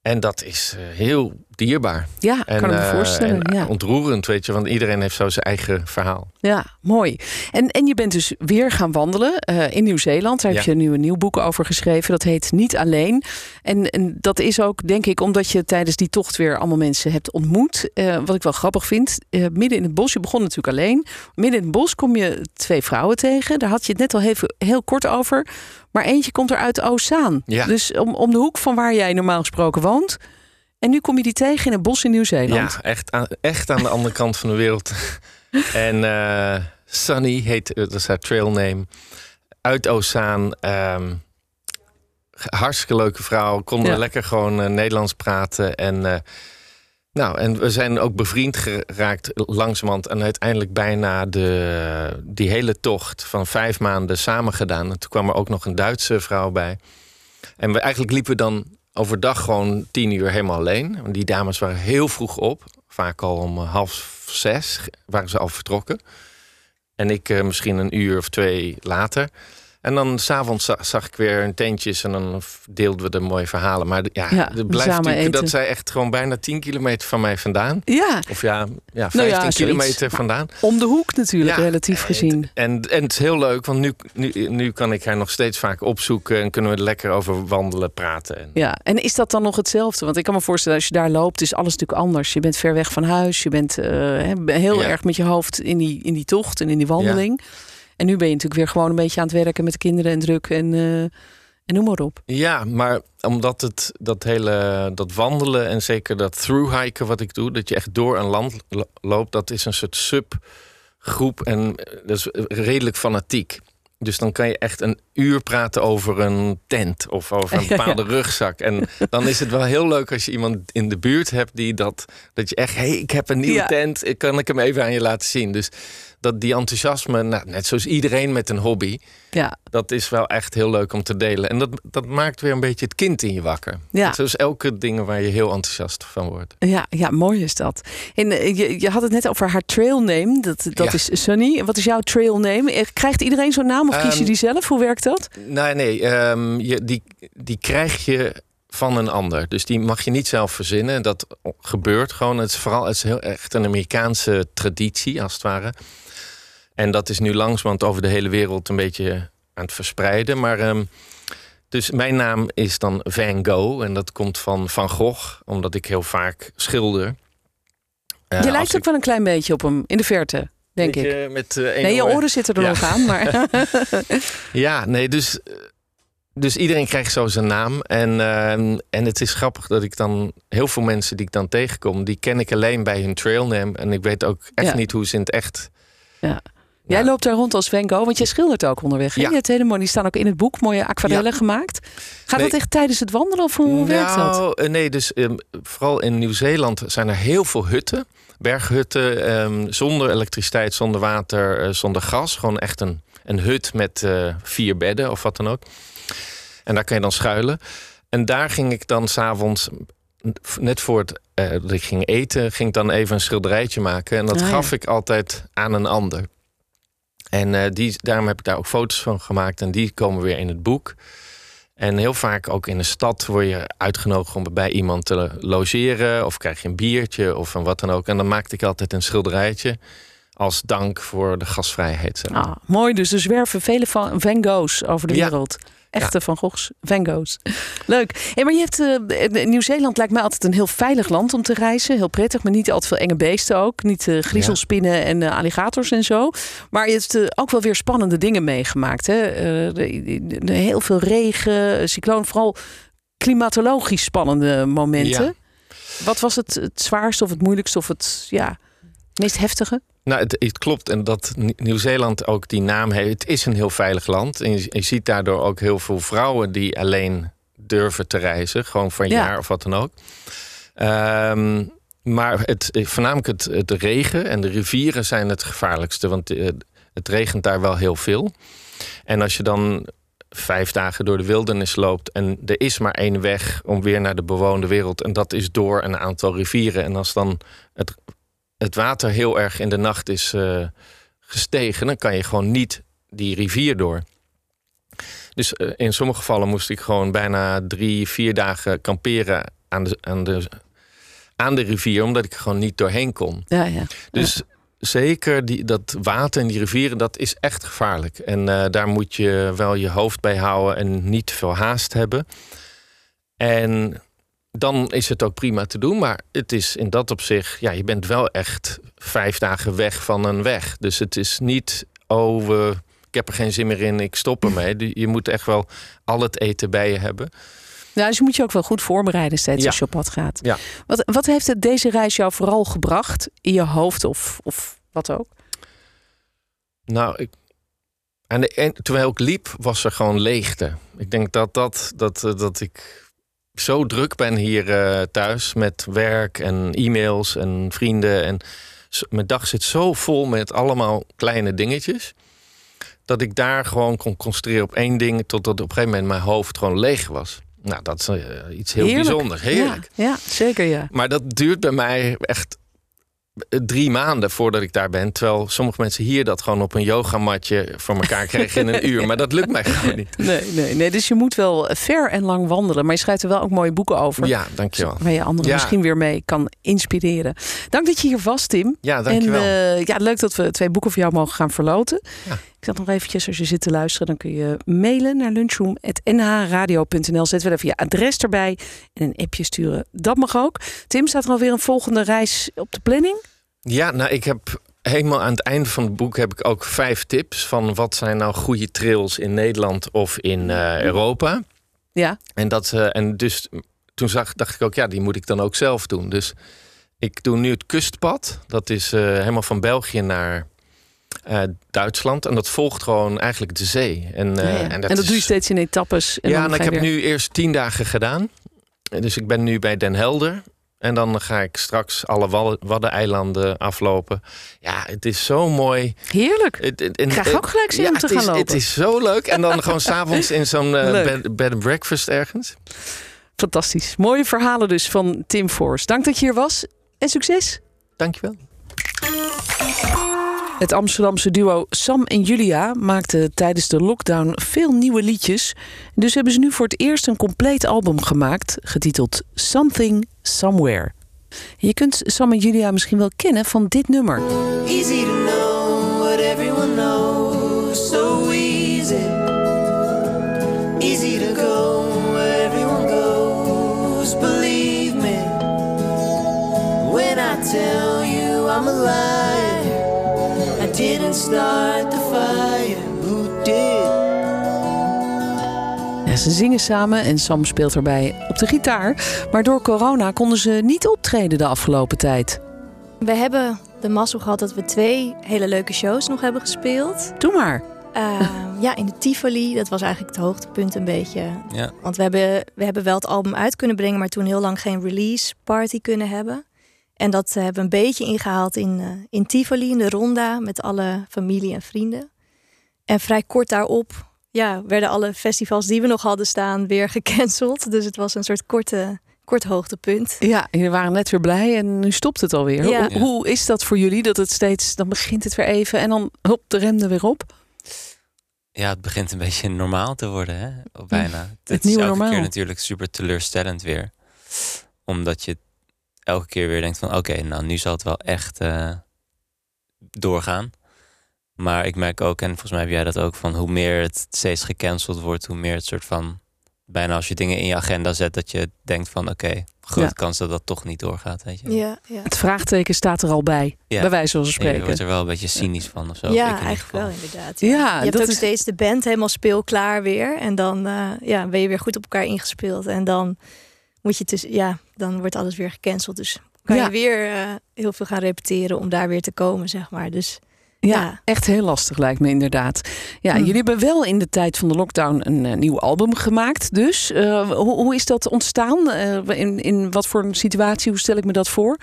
[SPEAKER 5] En dat is heel dierbaar.
[SPEAKER 2] Ja,
[SPEAKER 5] En,
[SPEAKER 2] kan ik me
[SPEAKER 5] eh,
[SPEAKER 2] voorstellen.
[SPEAKER 5] en
[SPEAKER 2] ja.
[SPEAKER 5] ontroerend, weet je, want iedereen heeft zo zijn eigen verhaal.
[SPEAKER 2] Ja, mooi. En, en je bent dus weer gaan wandelen eh, in Nieuw-Zeeland. Daar heb je nu een nieuw boek over geschreven. Dat heet Niet Alleen. En, en dat is ook, denk ik, omdat je tijdens die tocht weer allemaal mensen hebt ontmoet. Eh, wat ik wel grappig vind. midden in het bos, je begon natuurlijk alleen. Midden in het bos kom je twee vrouwen tegen. Daar had je het net al even heel kort over. Maar eentje komt er uit Ozaan.
[SPEAKER 5] Ja.
[SPEAKER 2] Dus om, om de hoek van waar jij normaal gesproken woont. En nu kom je die tegen in een bos in Nieuw-Zeeland.
[SPEAKER 5] Ja, echt aan, echt aan de andere kant van de wereld. en eh, Sunny heet, dat is haar trailname. Uit Ozaan. ehm, hartstikke leuke vrouw. Konden
[SPEAKER 2] Ja.
[SPEAKER 5] lekker gewoon eh, Nederlands praten. En, eh, nou, en we zijn ook bevriend geraakt langzamerhand. En uiteindelijk bijna de, die hele tocht van vijf maanden samen gedaan. En toen kwam er ook nog een Duitse vrouw bij. En we, eigenlijk liepen we dan overdag gewoon tien uur helemaal alleen. Die dames waren heel vroeg op. Vaak al om half zes waren ze al vertrokken. En ik eh, misschien een uur of twee later. En dan s'avonds za- zag ik weer een tentjes en dan deelden we de mooie verhalen. Maar ja,
[SPEAKER 2] Ja,
[SPEAKER 5] het blijft natuurlijk
[SPEAKER 2] eten.
[SPEAKER 5] dat zij echt gewoon bijna 10 kilometer van mij vandaan.
[SPEAKER 2] Ja,
[SPEAKER 5] Of ja, ja 15
[SPEAKER 2] Nou ja,
[SPEAKER 5] kilometer vandaan.
[SPEAKER 2] om de hoek natuurlijk,
[SPEAKER 5] Ja,
[SPEAKER 2] relatief gezien.
[SPEAKER 5] En, en het is heel leuk, want nu, nu, nu kan ik haar nog steeds vaak opzoeken en kunnen we er lekker over wandelen, praten. En,
[SPEAKER 2] Ja, en is dat dan nog hetzelfde? Want ik kan me voorstellen, als je daar loopt, is alles natuurlijk anders. Je bent ver weg van huis, je bent eh, heel
[SPEAKER 5] Ja.
[SPEAKER 2] erg met je hoofd in die, in die tocht en in die wandeling. En nu ben je natuurlijk weer gewoon een beetje aan het werken met de kinderen en druk en, eh, En noem maar op.
[SPEAKER 5] Ja, maar omdat het dat hele dat wandelen en zeker dat through-hiken wat ik doe, dat je echt door een land lo- loopt, dat is een soort subgroep en eh, dat is redelijk fanatiek. Dus dan kan je echt een uur praten over een tent of over een
[SPEAKER 2] Ja, ja.
[SPEAKER 5] bepaalde rugzak. En dan is het wel heel leuk als je iemand in de buurt hebt die dat, dat je echt, hé, hey, ik heb een nieuwe
[SPEAKER 2] Ja.
[SPEAKER 5] tent, ik- kan ik hem even aan je laten zien. Dus dat die enthousiasme, nou, net zoals iedereen met een hobby,
[SPEAKER 2] Ja,
[SPEAKER 5] dat is wel echt heel leuk om te delen. En dat, dat maakt weer een beetje het kind in je wakker.
[SPEAKER 2] Ja.
[SPEAKER 5] Zoals elke ding waar je heel enthousiast van wordt.
[SPEAKER 2] ja, ja mooi is dat. En eh, je, je had het net over haar trailname. Dat, dat
[SPEAKER 5] Ja.
[SPEAKER 2] is Sunny. Wat is jouw trailname? Eh, Krijgt iedereen zo'n naam of kies je
[SPEAKER 5] Ehm,
[SPEAKER 2] die zelf? Hoe werkt dat?
[SPEAKER 5] Nee, nee, ehm, je, die, die krijg je van een ander. Dus die mag je niet zelf verzinnen. Dat gebeurt gewoon. Het is vooral het is heel echt een Amerikaanse traditie, als het ware. En dat is nu langzamerhand over de hele wereld een beetje aan het verspreiden. Maar ehm, dus mijn naam is dan Van Gogh. En dat komt van Van Gogh, omdat ik heel vaak schilder. Eh,
[SPEAKER 2] je
[SPEAKER 5] als
[SPEAKER 2] lijkt ook
[SPEAKER 5] ik-
[SPEAKER 2] wel een klein beetje op hem in de verte, denk ik.
[SPEAKER 5] Met, eh,
[SPEAKER 2] Nee, je
[SPEAKER 5] oor.
[SPEAKER 2] oren zitten er
[SPEAKER 5] Ja.
[SPEAKER 2] nog aan, maar
[SPEAKER 5] Ja, nee, dus, eh, dus iedereen krijgt zo zijn naam. En, eh, en het is grappig dat ik dan heel veel mensen die ik dan tegenkom, die ken ik alleen bij hun trailname. En ik weet ook echt
[SPEAKER 2] Ja.
[SPEAKER 5] niet hoe ze in het echt.
[SPEAKER 2] Ja. Jij loopt daar rond als Van Gogh, want jij schildert ook onderweg.
[SPEAKER 5] Ja.
[SPEAKER 2] Je hebt hele mooie, die staan ook in het boek, mooie aquarellen gemaakt. Gaat
[SPEAKER 5] Nee.
[SPEAKER 2] dat echt tijdens het wandelen of hoe werkt dat?
[SPEAKER 5] Nou, eh, nee, dus ehm, vooral in Nieuw-Zeeland zijn er heel veel hutten. Berghutten, ehm, zonder elektriciteit, zonder water, eh, zonder gas. Gewoon echt een, een hut met eh, vier bedden of wat dan ook. En daar kan je dan schuilen. En daar ging ik dan s'avonds, net voor het, dat ik ging eten, ging ik dan even een schilderijtje maken. En dat
[SPEAKER 2] Ah, ja.
[SPEAKER 5] gaf ik altijd aan een ander. En eh, die, daarom heb ik daar ook foto's van gemaakt. En die komen weer in het boek. En heel vaak ook in een stad word je uitgenodigd om bij iemand te logeren. Of krijg je een biertje of een wat dan ook. En dan maakte ik altijd een schilderijtje. Als dank voor de gasvrijheid.
[SPEAKER 2] Ah, mooi, dus er zwerven vele van Van Goghs over de
[SPEAKER 5] Ja.
[SPEAKER 2] wereld. Echte Van Goghs, Van Goghs. Leuk. Hey, maar je hebt, eh, Nieuw-Zeeland lijkt mij altijd een heel veilig land om te reizen. Heel prettig, maar niet al te veel enge beesten ook. Niet eh, griezelspinnen en eh, alligators en zo. Maar je hebt ook wel weer spannende dingen meegemaakt. Hè? De- de- de- heel veel regen, cycloon, vooral klimatologisch spannende momenten. Wat was het, het zwaarste of het moeilijkste of het ja, meest heftige?
[SPEAKER 5] Nou, het, het klopt. En dat Nieuw- Nieuw-Zeeland ook die naam heeft. Het is een heel veilig land. En je, je ziet daardoor ook heel veel vrouwen die alleen durven te reizen. Gewoon voor een
[SPEAKER 2] Ja.
[SPEAKER 5] jaar of wat dan ook. Ehm, maar het, voornamelijk het, het regen en de rivieren zijn het gevaarlijkste. Want eh, het regent daar wel heel veel. En als je dan vijf dagen door de wildernis loopt... en er is maar één weg om weer naar de bewoonde wereld... en dat is door een aantal rivieren. En als dan het, het water heel erg in de nacht is eh, gestegen... dan kan je gewoon niet die rivier door. Dus eh, in sommige gevallen moest ik gewoon bijna drie, vier dagen kamperen... aan de, aan de, aan de rivier, omdat ik gewoon niet doorheen kon.
[SPEAKER 2] Ja, ja.
[SPEAKER 5] Dus zeker die, dat water in die rivieren, dat is echt gevaarlijk. En eh, daar moet je wel je hoofd bij houden en niet veel haast hebben. En dan is het ook prima te doen. Maar het is in dat opzicht, ja, je bent wel echt vijf dagen weg van een weg. Dus het is niet, oh, we, ik heb er geen zin meer in, ik stop ermee. Je moet echt wel al het eten bij je hebben.
[SPEAKER 2] Ja, dus je moet je ook wel goed voorbereiden steeds
[SPEAKER 5] Ja.
[SPEAKER 2] als je op pad gaat.
[SPEAKER 5] Ja.
[SPEAKER 2] Wat, wat heeft het deze reis jou vooral gebracht in je hoofd of, of wat ook?
[SPEAKER 5] Nou, ik, aan de, en, terwijl ik liep, was er gewoon leegte. Ik denk dat, dat, dat, eh, dat ik zo druk ben hier eh, thuis met werk en e-mails en vrienden. En mijn dag zit zo vol met allemaal kleine dingetjes. Dat ik daar gewoon kon concentreren op één ding. Totdat op een gegeven moment mijn hoofd gewoon leeg was. Nou, dat is eh, iets heel
[SPEAKER 2] Heerlijk.
[SPEAKER 5] bijzonders. Heerlijk.
[SPEAKER 2] Ja, ja, zeker ja.
[SPEAKER 5] Maar dat duurt bij mij echt drie maanden voordat ik daar ben. Terwijl sommige mensen hier dat gewoon op een yogamatje voor elkaar kregen in een uur. Maar dat lukt mij gewoon niet.
[SPEAKER 2] Nee, nee, nee. Dus je moet wel ver en lang wandelen. Maar je schrijft er wel ook mooie boeken over.
[SPEAKER 5] Ja, dankjewel.
[SPEAKER 2] Waar je anderen
[SPEAKER 5] Ja.
[SPEAKER 2] misschien weer mee kan inspireren. Dank dat je hier was, Tim.
[SPEAKER 5] Ja, dankjewel.
[SPEAKER 2] En eh, ja, leuk dat we twee boeken voor jou mogen gaan verloten.
[SPEAKER 5] Ja.
[SPEAKER 2] Ik zat nog eventjes, als je zit te luisteren, dan kun je mailen naar lunchroom.nhradio.nl. Zet wel even je adres erbij en een appje sturen. Dat mag ook. Tim, staat er alweer een volgende reis op de planning?
[SPEAKER 5] Ja, nou, ik heb helemaal aan het einde van het boek heb ik ook vijf tips van wat zijn nou goede trails in Nederland of in eh, Europa.
[SPEAKER 2] Ja.
[SPEAKER 5] En, dat, eh, en dus toen zag, dacht ik ook, ja, die moet ik dan ook zelf doen. Dus ik doe nu het kustpad. Dat is eh, helemaal van België naar eh, Duitsland. En dat volgt gewoon eigenlijk de zee. En, eh,
[SPEAKER 2] Ja, ja. En dat,
[SPEAKER 5] is-
[SPEAKER 2] doe je steeds in etappes. En
[SPEAKER 5] ja, en ik heb
[SPEAKER 2] weer-
[SPEAKER 5] nu eerst tien dagen gedaan. Dus ik ben nu bij Den Helder. En dan ga ik straks alle Waddeneilanden aflopen. Ja, het is zo mooi.
[SPEAKER 2] Heerlijk.
[SPEAKER 5] Het- het- en-
[SPEAKER 2] Ik krijg ook gelijk zin
[SPEAKER 5] ja,
[SPEAKER 2] om te gaan
[SPEAKER 5] is,
[SPEAKER 2] lopen.
[SPEAKER 5] Het is zo leuk. En dan gewoon s'avonds in zo'n eh, bed, bed and breakfast ergens.
[SPEAKER 2] Fantastisch. Mooie verhalen dus van Tim Force. Dank dat je hier was en succes.
[SPEAKER 5] Dankjewel.
[SPEAKER 2] Het Amsterdamse duo Sam en Julia maakte tijdens de lockdown veel nieuwe liedjes. Dus hebben ze nu voor het eerst een compleet album gemaakt, getiteld Something Somewhere. Je kunt Sam en Julia misschien wel kennen van dit nummer.
[SPEAKER 6] Easy to know what everyone knows. So easy. Easy to go where everyone goes. Believe me when I tell you I'm a liar. I didn't start the fire. Who did?
[SPEAKER 2] Ja, ze zingen samen en Sam speelt erbij op de gitaar. Maar door corona konden ze niet optreden de afgelopen tijd.
[SPEAKER 7] We hebben de mazzel gehad dat we twee hele leuke shows nog hebben gespeeld.
[SPEAKER 2] Doe maar.
[SPEAKER 7] Uh, ja, in de Tivoli, dat was eigenlijk het hoogtepunt een beetje.
[SPEAKER 8] Ja.
[SPEAKER 7] Want we hebben, we hebben wel het album uit kunnen brengen, maar toen heel lang geen release party kunnen hebben. En dat hebben we een beetje ingehaald in, uh, in Tivoli, in de Ronda, met alle familie en vrienden. En vrij kort daarop ja, werden alle festivals die we nog hadden staan weer gecanceld. Dus het was een soort korte, kort hoogtepunt.
[SPEAKER 2] Ja, jullie waren net weer blij en nu stopt het alweer.
[SPEAKER 7] Ja.
[SPEAKER 2] Hoe, hoe is dat voor jullie? Dat het steeds, dan begint het weer even en dan hop, de rem er weer op.
[SPEAKER 8] Ja, het begint een beetje normaal te worden, hè? Bijna. Het,
[SPEAKER 2] nieuwe
[SPEAKER 8] is elke
[SPEAKER 2] normaal.
[SPEAKER 8] keer natuurlijk super teleurstellend weer. Omdat je elke keer weer denkt van... oké, nou nu zal het wel echt eh, doorgaan. Maar ik merk ook, en volgens mij heb jij dat ook... van hoe meer het steeds gecanceld wordt... hoe meer het soort van... bijna als je dingen in je agenda zet... dat je denkt van oké, grote
[SPEAKER 2] Ja.
[SPEAKER 8] kans dat dat toch niet doorgaat, weet je.
[SPEAKER 7] Ja, ja.
[SPEAKER 2] Het vraagteken staat er al bij,
[SPEAKER 8] Ja.
[SPEAKER 2] bij wijze van
[SPEAKER 8] Ja, je
[SPEAKER 2] spreken.
[SPEAKER 8] wordt er wel een beetje cynisch van of zo.
[SPEAKER 7] Ja, eigenlijk wel inderdaad.
[SPEAKER 2] Ja,
[SPEAKER 7] je hebt
[SPEAKER 2] dat
[SPEAKER 7] ook
[SPEAKER 2] is-
[SPEAKER 7] steeds de band helemaal speelklaar weer. En dan eh, ja, ben je weer goed op elkaar ingespeeld. En dan moet je dus, ja, dan wordt alles weer gecanceld. Dus kan
[SPEAKER 2] Ja.
[SPEAKER 7] je weer eh, heel veel gaan repeteren om daar weer te komen, zeg maar. Dus
[SPEAKER 2] Ja,
[SPEAKER 7] Ja.
[SPEAKER 2] echt heel lastig lijkt me inderdaad. Ja,
[SPEAKER 7] Hm.
[SPEAKER 2] jullie hebben wel in de tijd van de lockdown een eh, nieuw album gemaakt. Dus eh, hoe, hoe is dat ontstaan? Eh, in, in wat voor een situatie? Hoe stel ik me dat voor?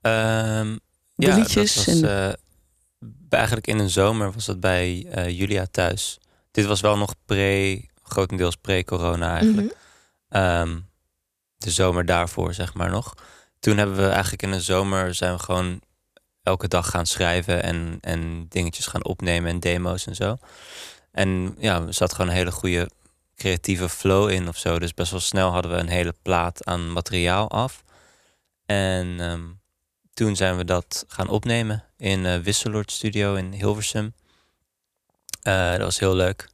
[SPEAKER 8] Ehm,
[SPEAKER 2] De
[SPEAKER 8] ja,
[SPEAKER 2] liedjes
[SPEAKER 8] Dat was,
[SPEAKER 2] en-
[SPEAKER 8] eh, eigenlijk in een zomer was dat bij eh, Julia thuis. Dit was wel nog pre, grotendeels pre-corona eigenlijk.
[SPEAKER 7] mhm.
[SPEAKER 8] Ehm, de zomer daarvoor, zeg maar nog. Toen hebben we eigenlijk in de zomer zijn we gewoon elke dag gaan schrijven en, en dingetjes gaan opnemen en demo's en zo. En ja, er zat gewoon een hele goede creatieve flow in of zo. Dus best wel snel hadden we een hele plaat aan materiaal af. En ehm, toen zijn we dat gaan opnemen in eh Wisseloord Studio in Hilversum. Eh, dat was heel leuk.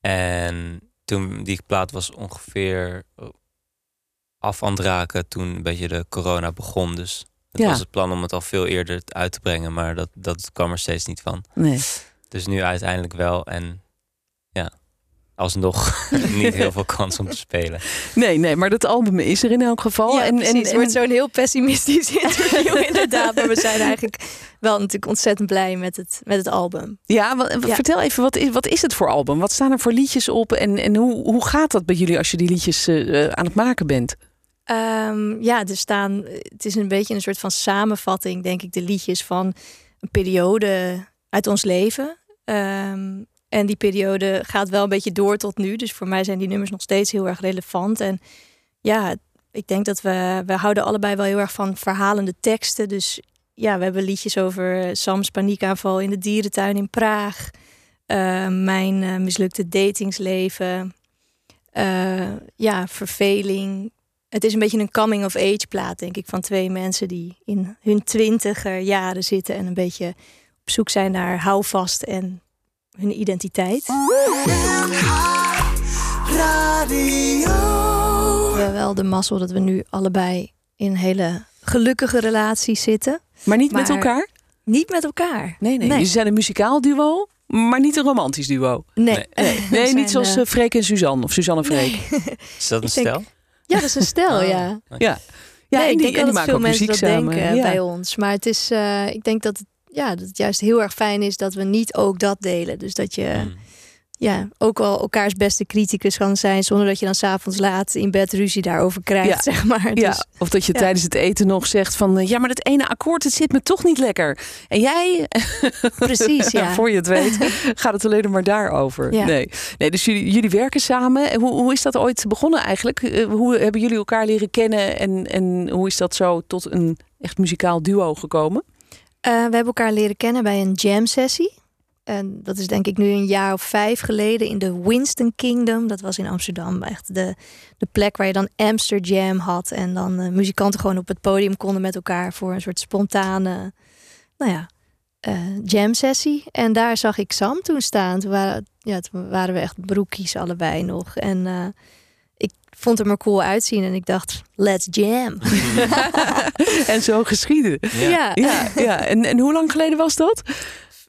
[SPEAKER 8] En toen die plaat was ongeveer af aan het raken toen een beetje de corona begon. Dus het
[SPEAKER 2] Ja.
[SPEAKER 8] was het plan om het al veel eerder uit te brengen, maar dat, dat kwam er steeds niet van.
[SPEAKER 2] Nee.
[SPEAKER 8] Dus nu uiteindelijk wel en ja, alsnog niet heel veel kans om te spelen.
[SPEAKER 2] nee, nee, maar dat album is er in elk geval.
[SPEAKER 7] ja,
[SPEAKER 2] en,
[SPEAKER 7] precies.
[SPEAKER 2] en,
[SPEAKER 7] Het wordt zo'n heel pessimistisch interview inderdaad. Maar we zijn eigenlijk wel natuurlijk ontzettend blij met het, met het album.
[SPEAKER 2] ja, wa-
[SPEAKER 7] Ja.
[SPEAKER 2] vertel even, wat is, wat is het voor album? Wat staan er voor liedjes op? En, en hoe, hoe gaat dat bij jullie als je die liedjes eh, eh, aan het maken bent?
[SPEAKER 7] Ehm, ja, er staan. Het is een beetje een soort van samenvatting, denk ik, de liedjes van een periode uit ons leven. Ehm, en die periode gaat wel een beetje door tot nu. Dus voor mij zijn die nummers nog steeds heel erg relevant. En ja, ik denk dat we, we houden allebei wel heel erg van verhalende teksten. Dus ja, we hebben liedjes over Sams paniekaanval in de dierentuin in Praag. eh, mijn eh, mislukte datingsleven. eh, ja, verveling. Het is een beetje een coming of age plaat, denk ik, van twee mensen die in hun twintiger jaren zitten en een beetje op zoek zijn naar houvast en hun identiteit. We hebben wel de mazzel dat we nu allebei in een hele gelukkige relatie zitten.
[SPEAKER 2] Maar niet met elkaar?
[SPEAKER 7] Niet met elkaar.
[SPEAKER 2] Nee, nee.
[SPEAKER 7] Nee.
[SPEAKER 2] Jullie zijn een muzikaal duo, maar niet een romantisch duo.
[SPEAKER 7] Nee,
[SPEAKER 8] Nee.
[SPEAKER 2] Niet zoals
[SPEAKER 7] eh,
[SPEAKER 2] eh, Freek en Suzanne of Suzanne en Freek.
[SPEAKER 8] Is dat een stel?
[SPEAKER 7] Ja, dat is een stel,
[SPEAKER 8] Oh,
[SPEAKER 7] ja.
[SPEAKER 2] Ja, ja
[SPEAKER 7] nee, ik
[SPEAKER 2] die,
[SPEAKER 7] denk dat
[SPEAKER 2] maken
[SPEAKER 7] veel
[SPEAKER 2] ook
[SPEAKER 7] mensen
[SPEAKER 2] muziek
[SPEAKER 7] dat
[SPEAKER 2] samen.
[SPEAKER 7] denken
[SPEAKER 2] ja.
[SPEAKER 7] bij ons. Maar het is, eh, ik denk dat het, ja, dat het juist heel erg fijn is dat we niet ook dat delen. Dus dat je
[SPEAKER 8] Hmm.
[SPEAKER 7] Ja, ook wel elkaars beste criticus kan zijn... zonder dat je dan s'avonds laat in bed ruzie daarover krijgt,
[SPEAKER 2] Ja.
[SPEAKER 7] zeg maar.
[SPEAKER 2] Ja,
[SPEAKER 7] Dus,
[SPEAKER 2] of dat je
[SPEAKER 7] ja.
[SPEAKER 2] tijdens het eten nog zegt van... eh, ja, maar dat ene akkoord, het zit me toch niet lekker. En jij,
[SPEAKER 7] precies, ja.
[SPEAKER 2] voor je het weet, gaat het alleen maar daarover.
[SPEAKER 7] Ja.
[SPEAKER 2] Nee. nee, dus jullie, jullie werken samen. En Hoe, hoe is dat ooit begonnen eigenlijk? Eh, Hoe hebben jullie elkaar leren kennen? En, en hoe is dat zo tot een echt muzikaal duo gekomen?
[SPEAKER 7] Eh, we hebben elkaar leren kennen bij een jam sessie. En dat is denk ik nu een jaar of vijf geleden in de Winston Kingdom. Dat was in Amsterdam. Echt de, de plek waar je dan Amsterdam had. En dan eh, muzikanten gewoon op het podium konden met elkaar voor een soort spontane, nou ja, eh, jam sessie. En daar zag ik Sam toen staan. Toen waren, ja, toen waren we echt broekies allebei nog. En eh, ik vond hem er cool uitzien. En ik dacht, let's jam.
[SPEAKER 2] en zo geschieden.
[SPEAKER 8] Ja.
[SPEAKER 7] ja.
[SPEAKER 2] Ja, ja. En, en hoe lang geleden was dat?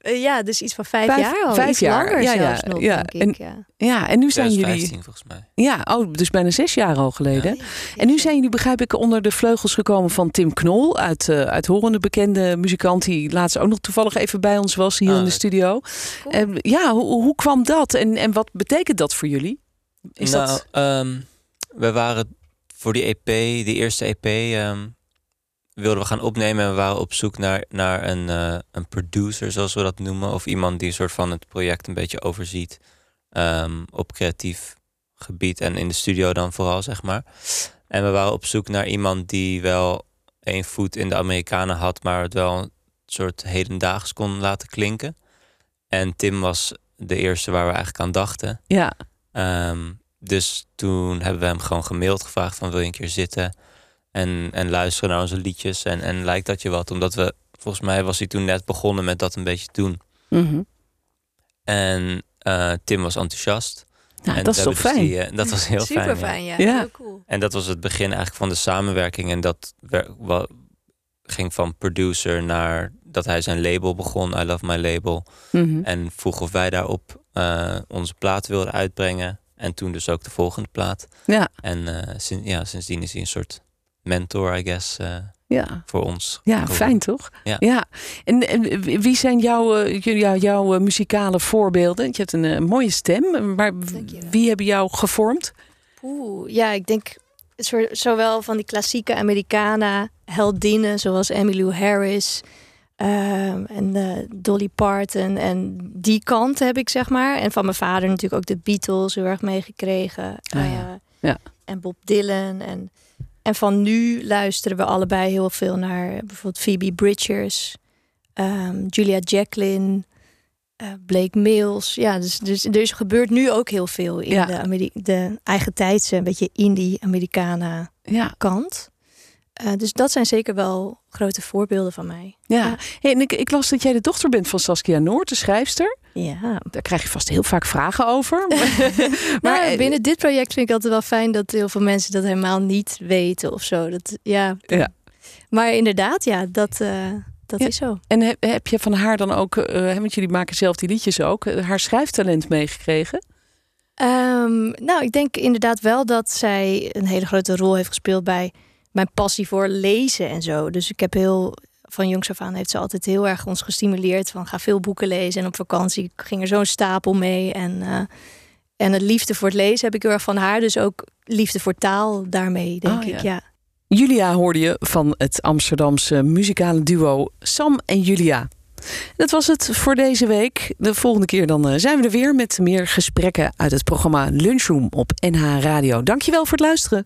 [SPEAKER 7] Eh, ja, dus iets van vijf,
[SPEAKER 2] Vijf-
[SPEAKER 7] jaar al.
[SPEAKER 2] vijf
[SPEAKER 7] iets
[SPEAKER 2] jaar,
[SPEAKER 7] langer
[SPEAKER 2] ja, ja,
[SPEAKER 7] zelfs nog,
[SPEAKER 2] ja.
[SPEAKER 7] denk ik.
[SPEAKER 2] En-
[SPEAKER 7] ja.
[SPEAKER 2] Ja, en nu zijn jullie...
[SPEAKER 8] 2015 volgens mij.
[SPEAKER 2] Ja, oh, dus bijna zes jaar al geleden. En nu zijn jullie, begrijp ik, onder de vleugels gekomen van Tim Knol. Uit, eh uit Horende bekende muzikant. Die laatst ook nog toevallig even bij ons was hier
[SPEAKER 8] Ah,
[SPEAKER 2] in de studio. En ja, hoe, hoe kwam dat? En, en wat betekent dat voor jullie? Is
[SPEAKER 8] nou,
[SPEAKER 2] dat...
[SPEAKER 8] ehm, we waren voor die EP, die eerste EP, ehm, wilden we gaan opnemen. En we waren op zoek naar, naar een, eh, een producer, zoals we dat noemen. Of iemand die een soort van het project een beetje overziet. ehm, op creatief gebied en in de studio dan vooral, zeg maar. En we waren op zoek naar iemand die wel één voet in de Amerikanen had, maar het wel een soort hedendaags kon laten klinken. En Tim was de eerste waar we eigenlijk aan dachten.
[SPEAKER 2] Ja,
[SPEAKER 8] Ehm, dus toen hebben we hem gewoon gemaild gevraagd van wil je een keer zitten en, en luisteren naar onze liedjes en, en lijkt dat je wat? Omdat we, volgens mij was hij toen net begonnen met dat een beetje te doen.
[SPEAKER 2] Mhm.
[SPEAKER 8] En eh, Tim was enthousiast.
[SPEAKER 2] Nou,
[SPEAKER 8] en
[SPEAKER 2] dat is toch
[SPEAKER 8] hebben dus
[SPEAKER 2] fijn?
[SPEAKER 8] die, eh, dat was heel
[SPEAKER 7] Super
[SPEAKER 8] fijn.
[SPEAKER 7] fijn,
[SPEAKER 8] ja.
[SPEAKER 7] ja.
[SPEAKER 2] Ja.
[SPEAKER 7] Heel cool.
[SPEAKER 8] En dat was het begin eigenlijk van de samenwerking. En dat ging van producer naar dat hij zijn label begon, I Love My Label.
[SPEAKER 2] Mhm.
[SPEAKER 8] En vroeg of wij daarop eh, onze plaat wilden uitbrengen. En toen dus ook de volgende plaat.
[SPEAKER 2] Ja,
[SPEAKER 8] En eh, sinds, ja, sindsdien is hij een soort mentor, I guess, eh,
[SPEAKER 2] ja.
[SPEAKER 8] voor ons.
[SPEAKER 2] Ja,
[SPEAKER 8] geworden.
[SPEAKER 2] fijn toch?
[SPEAKER 8] Ja.
[SPEAKER 2] En, en wie zijn jouw, eh, jou- jouw eh, muzikale voorbeelden? Je hebt een mooie stem, maar wie hebben jou gevormd?
[SPEAKER 7] Oeh, ja, ik denk zo- zowel van die klassieke Americana heldinnen zoals Emmylou Harris ehm, en eh, Dolly Parton en die kant heb ik zeg maar. En van mijn vader natuurlijk ook de Beatles heel erg meegekregen.
[SPEAKER 2] Ah, ja. Ja.
[SPEAKER 7] En Bob Dylan en en van nu luisteren we allebei heel veel naar bijvoorbeeld Phoebe Bridgers, ehm, Julia Jacqueline, eh, Blake Mills. Ja, dus, dus er is, gebeurt nu ook heel veel in
[SPEAKER 2] Ja.
[SPEAKER 7] de, Ameri- de eigen tijdse, een beetje indie-Americana
[SPEAKER 2] Ja,
[SPEAKER 7] kant. Eh, dus dat zijn zeker wel grote voorbeelden van mij.
[SPEAKER 2] ja.
[SPEAKER 7] Ja.
[SPEAKER 2] Hey, en ik, ik las dat jij de dochter bent van Saskia Noord, de schrijfster.
[SPEAKER 7] Ja.
[SPEAKER 2] Daar krijg je vast heel vaak vragen over. maar
[SPEAKER 7] Maar
[SPEAKER 2] eh,
[SPEAKER 7] binnen dit project vind ik altijd wel fijn dat heel veel mensen dat helemaal niet weten of zo. Dat, ja.
[SPEAKER 2] Ja.
[SPEAKER 7] Maar inderdaad, ja, dat, eh, dat
[SPEAKER 2] Ja.
[SPEAKER 7] is zo.
[SPEAKER 2] En heb, heb je van haar dan ook, want jullie maken zelf die liedjes ook, haar schrijftalent meegekregen?
[SPEAKER 7] Ehm, nou, ik denk inderdaad wel dat zij een hele grote rol heeft gespeeld bij mijn passie voor lezen en zo. Dus ik heb heel van jongs af aan heeft ze altijd heel erg ons gestimuleerd van ga veel boeken lezen en op vakantie ging er zo'n stapel mee en eh, en het liefde voor het lezen heb ik heel erg van haar, dus ook liefde voor taal daarmee denk
[SPEAKER 2] Oh,
[SPEAKER 7] ik.
[SPEAKER 2] ja.
[SPEAKER 7] Ja.
[SPEAKER 2] Julia hoorde je van het Amsterdamse muzikale duo Sam en Julia. Dat was het voor deze week. De volgende keer dan eh, zijn we er weer met meer gesprekken uit het programma Lunchroom op NH Radio. Dankjewel voor het luisteren.